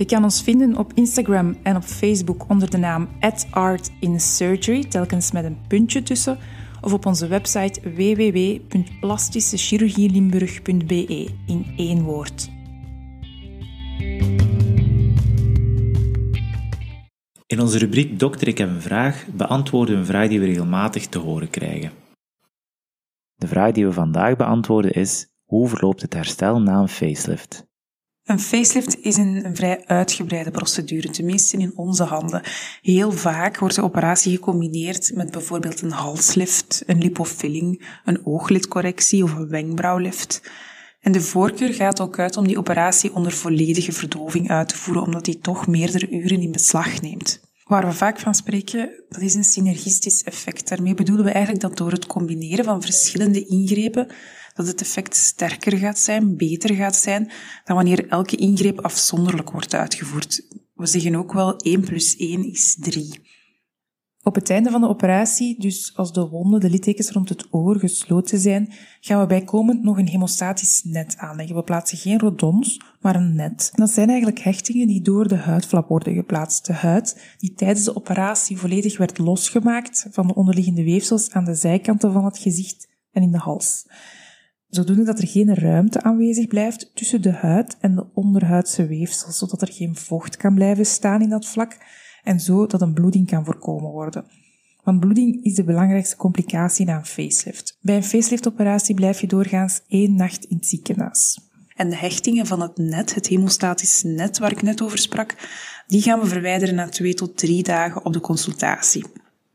Je kan ons vinden op Instagram en op Facebook onder de naam @artinsurgery, telkens met een puntje tussen, of op onze website www.plastischechirurgielimburg.be in één woord. In onze rubriek Dokter, ik heb een vraag beantwoorden we een vraag die we regelmatig te horen krijgen. De vraag die we vandaag beantwoorden is: hoe verloopt het herstel na een facelift? Een facelift is een, vrij uitgebreide procedure, tenminste in onze handen. Heel vaak wordt de operatie gecombineerd met bijvoorbeeld een halslift, een lipofilling, een ooglidcorrectie of een wenkbrauwlift. En de voorkeur gaat ook uit om die operatie onder volledige verdoving uit te voeren, omdat die toch meerdere uren in beslag neemt. Waar we vaak van spreken, dat is een synergistisch effect. Daarmee bedoelen we eigenlijk dat door het combineren van verschillende ingrepen, dat het effect sterker gaat zijn, beter gaat zijn, dan wanneer elke ingreep afzonderlijk wordt uitgevoerd. We zeggen ook wel 1 plus 1 is 3. Op het einde van de operatie, dus als de wonden, de littekens rond het oor gesloten zijn, gaan we bijkomend nog een hemostatisch net aanleggen. We plaatsen geen rodons, maar een net. Dat zijn eigenlijk hechtingen die door de huidflap worden geplaatst. De huid die tijdens de operatie volledig werd losgemaakt van de onderliggende weefsels aan de zijkanten van het gezicht en in de hals. Zodoende dat er geen ruimte aanwezig blijft tussen de huid en de onderhuidse weefsels, zodat er geen vocht kan blijven staan in dat vlak en zo dat een bloeding kan voorkomen worden. Want bloeding is de belangrijkste complicatie na een facelift. Bij een facelift-operatie blijf je doorgaans één nacht in het ziekenhuis. En de hechtingen van het net, het hemostatisch net waar ik net over sprak, die gaan we verwijderen na twee tot drie dagen op de consultatie.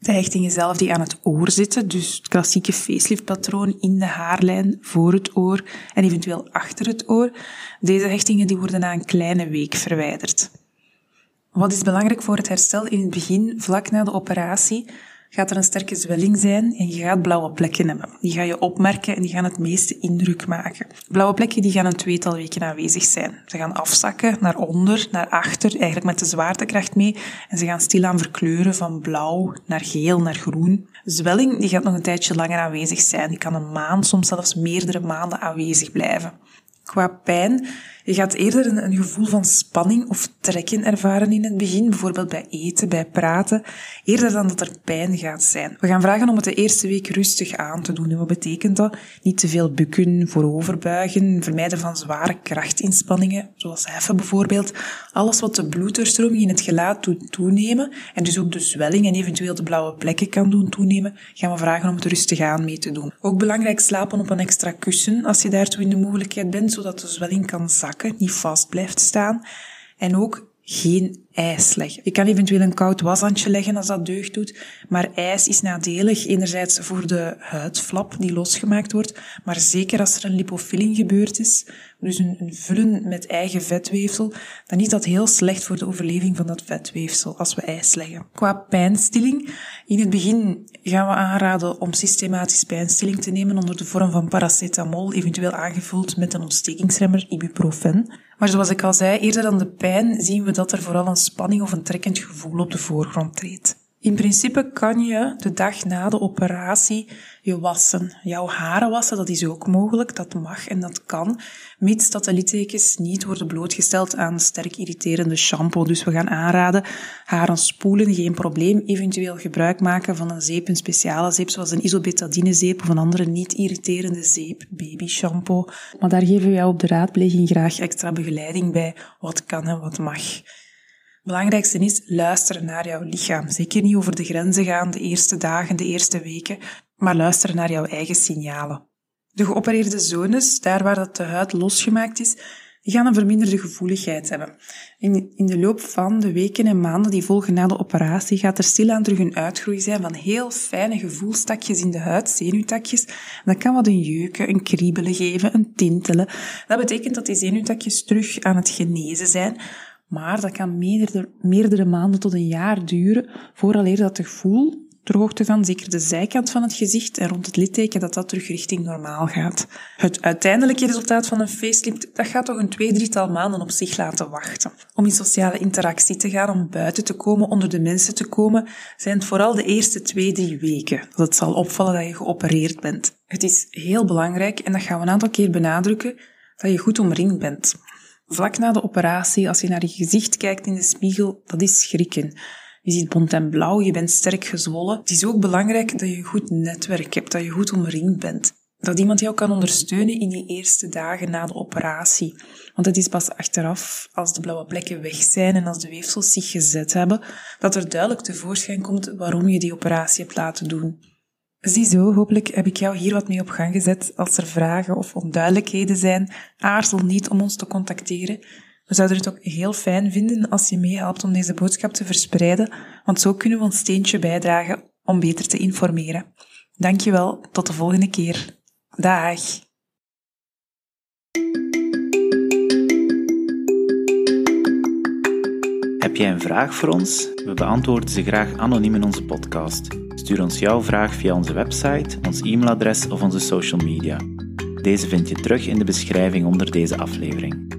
De hechtingen zelf die aan het oor zitten, dus het klassieke facelift-patroon in de haarlijn voor het oor en eventueel achter het oor, deze hechtingen die worden na een kleine week verwijderd. Wat is belangrijk voor het herstel? In het begin, vlak na de operatie, gaat er een sterke zwelling zijn en je gaat blauwe plekken hebben. Die ga je opmerken en die gaan het meeste indruk maken. Blauwe plekken die gaan een tweetal weken aanwezig zijn. Ze gaan afzakken naar onder, naar achter, eigenlijk met de zwaartekracht mee. En ze gaan stilaan verkleuren van blauw naar geel naar groen. Zwelling die gaat nog een tijdje langer aanwezig zijn. Die kan een maand, soms zelfs meerdere maanden aanwezig blijven. Qua pijn, je gaat eerder een, een, gevoel van spanning of trekken ervaren in het begin, bijvoorbeeld bij eten, bij praten, eerder dan dat er pijn gaat zijn. We gaan vragen om het de eerste week rustig aan te doen. En wat betekent dat? Niet te veel bukken, vooroverbuigen, vermijden van zware krachtinspanningen, zoals heffen bijvoorbeeld. Alles wat de bloeddoorstroming in het gelaat doet toenemen, en dus ook de zwelling en eventueel de blauwe plekken kan doen toenemen, gaan we vragen om het rustig aan mee te doen. Ook belangrijk slapen op een extra kussen als je daartoe in de mogelijkheid bent, zodat de zwelling kan zakken, niet vast blijft staan. En ook geen ijs leggen. Je kan eventueel een koud washandje leggen als dat deugd doet, maar ijs is nadelig. Enerzijds voor de huidflap die losgemaakt wordt, maar zeker als er een lipofilling gebeurd is, dus een, een vullen met eigen vetweefsel, dan is dat heel slecht voor de overleving van dat vetweefsel als we ijs leggen. Qua pijnstilling, in het begin gaan we aanraden om systematisch pijnstilling te nemen onder de vorm van paracetamol, eventueel aangevuld met een ontstekingsremmer, ibuprofen. Maar zoals ik al zei, eerder dan de pijn zien we dat er vooral een spanning of een trekkend gevoel op de voorgrond treedt. In principe kan je de dag na de operatie je wassen. Jouw haren wassen, dat is ook mogelijk, dat mag en dat kan, mits dat de littekens niet worden blootgesteld aan sterk irriterende shampoo. Dus we gaan aanraden haren spoelen, geen probleem. Eventueel gebruik maken van een zeep, een speciale zeep, zoals een isobetadine zeep of een andere niet irriterende zeep, baby shampoo. Maar daar geven we jou op de raadpleging graag extra begeleiding bij, wat kan en wat mag. Belangrijkste is luisteren naar jouw lichaam. Zeker niet over de grenzen gaan de eerste dagen, de eerste weken, maar luisteren naar jouw eigen signalen. De geopereerde zones, daar waar dat de huid losgemaakt is, die gaan een verminderde gevoeligheid hebben. In, in de loop van de weken en maanden die volgen na de operatie gaat er stilaan terug een uitgroei zijn van heel fijne gevoelstakjes in de huid, zenuwtakjes. Dat kan wat een jeuken, een kriebelen geven, een tintelen. Dat betekent dat die zenuwtakjes terug aan het genezen zijn, Maar dat kan meerdere, meerdere maanden tot een jaar duren vooraleer dat gevoel ter hoogte van zeker de zijkant van het gezicht en rond het litteken, dat dat terug richting normaal gaat. Het uiteindelijke resultaat van een facelift, dat gaat toch een twee, drietal maanden op zich laten wachten. Om in sociale interactie te gaan, om buiten te komen, onder de mensen te komen, zijn het vooral de eerste twee, drie weken dat het zal opvallen dat je geopereerd bent. Het is heel belangrijk, en dat gaan we een aantal keer benadrukken, dat je goed omringd bent. Vlak na de operatie, als je naar je gezicht kijkt in de spiegel, dat is schrikken. Je ziet bont en blauw, je bent sterk gezwollen. Het is ook belangrijk dat je een goed netwerk hebt, dat je goed omringd bent. Dat iemand jou kan ondersteunen in die eerste dagen na de operatie. Want het is pas achteraf, als de blauwe plekken weg zijn en als de weefsels zich gezet hebben, dat er duidelijk tevoorschijn komt waarom je die operatie hebt laten doen. Ziezo, hopelijk heb ik jou hier wat mee op gang gezet. Als er vragen of onduidelijkheden zijn, aarzel niet om ons te contacteren. We zouden het ook heel fijn vinden als je meehelpt om deze boodschap te verspreiden, want zo kunnen we ons steentje bijdragen om beter te informeren. Dankjewel, tot de volgende keer. Dag. Heb jij een vraag voor ons? We beantwoorden ze graag anoniem in onze podcast. Stuur ons jouw vraag via onze website, ons e-mailadres of onze social media. Deze vind je terug in de beschrijving onder deze aflevering.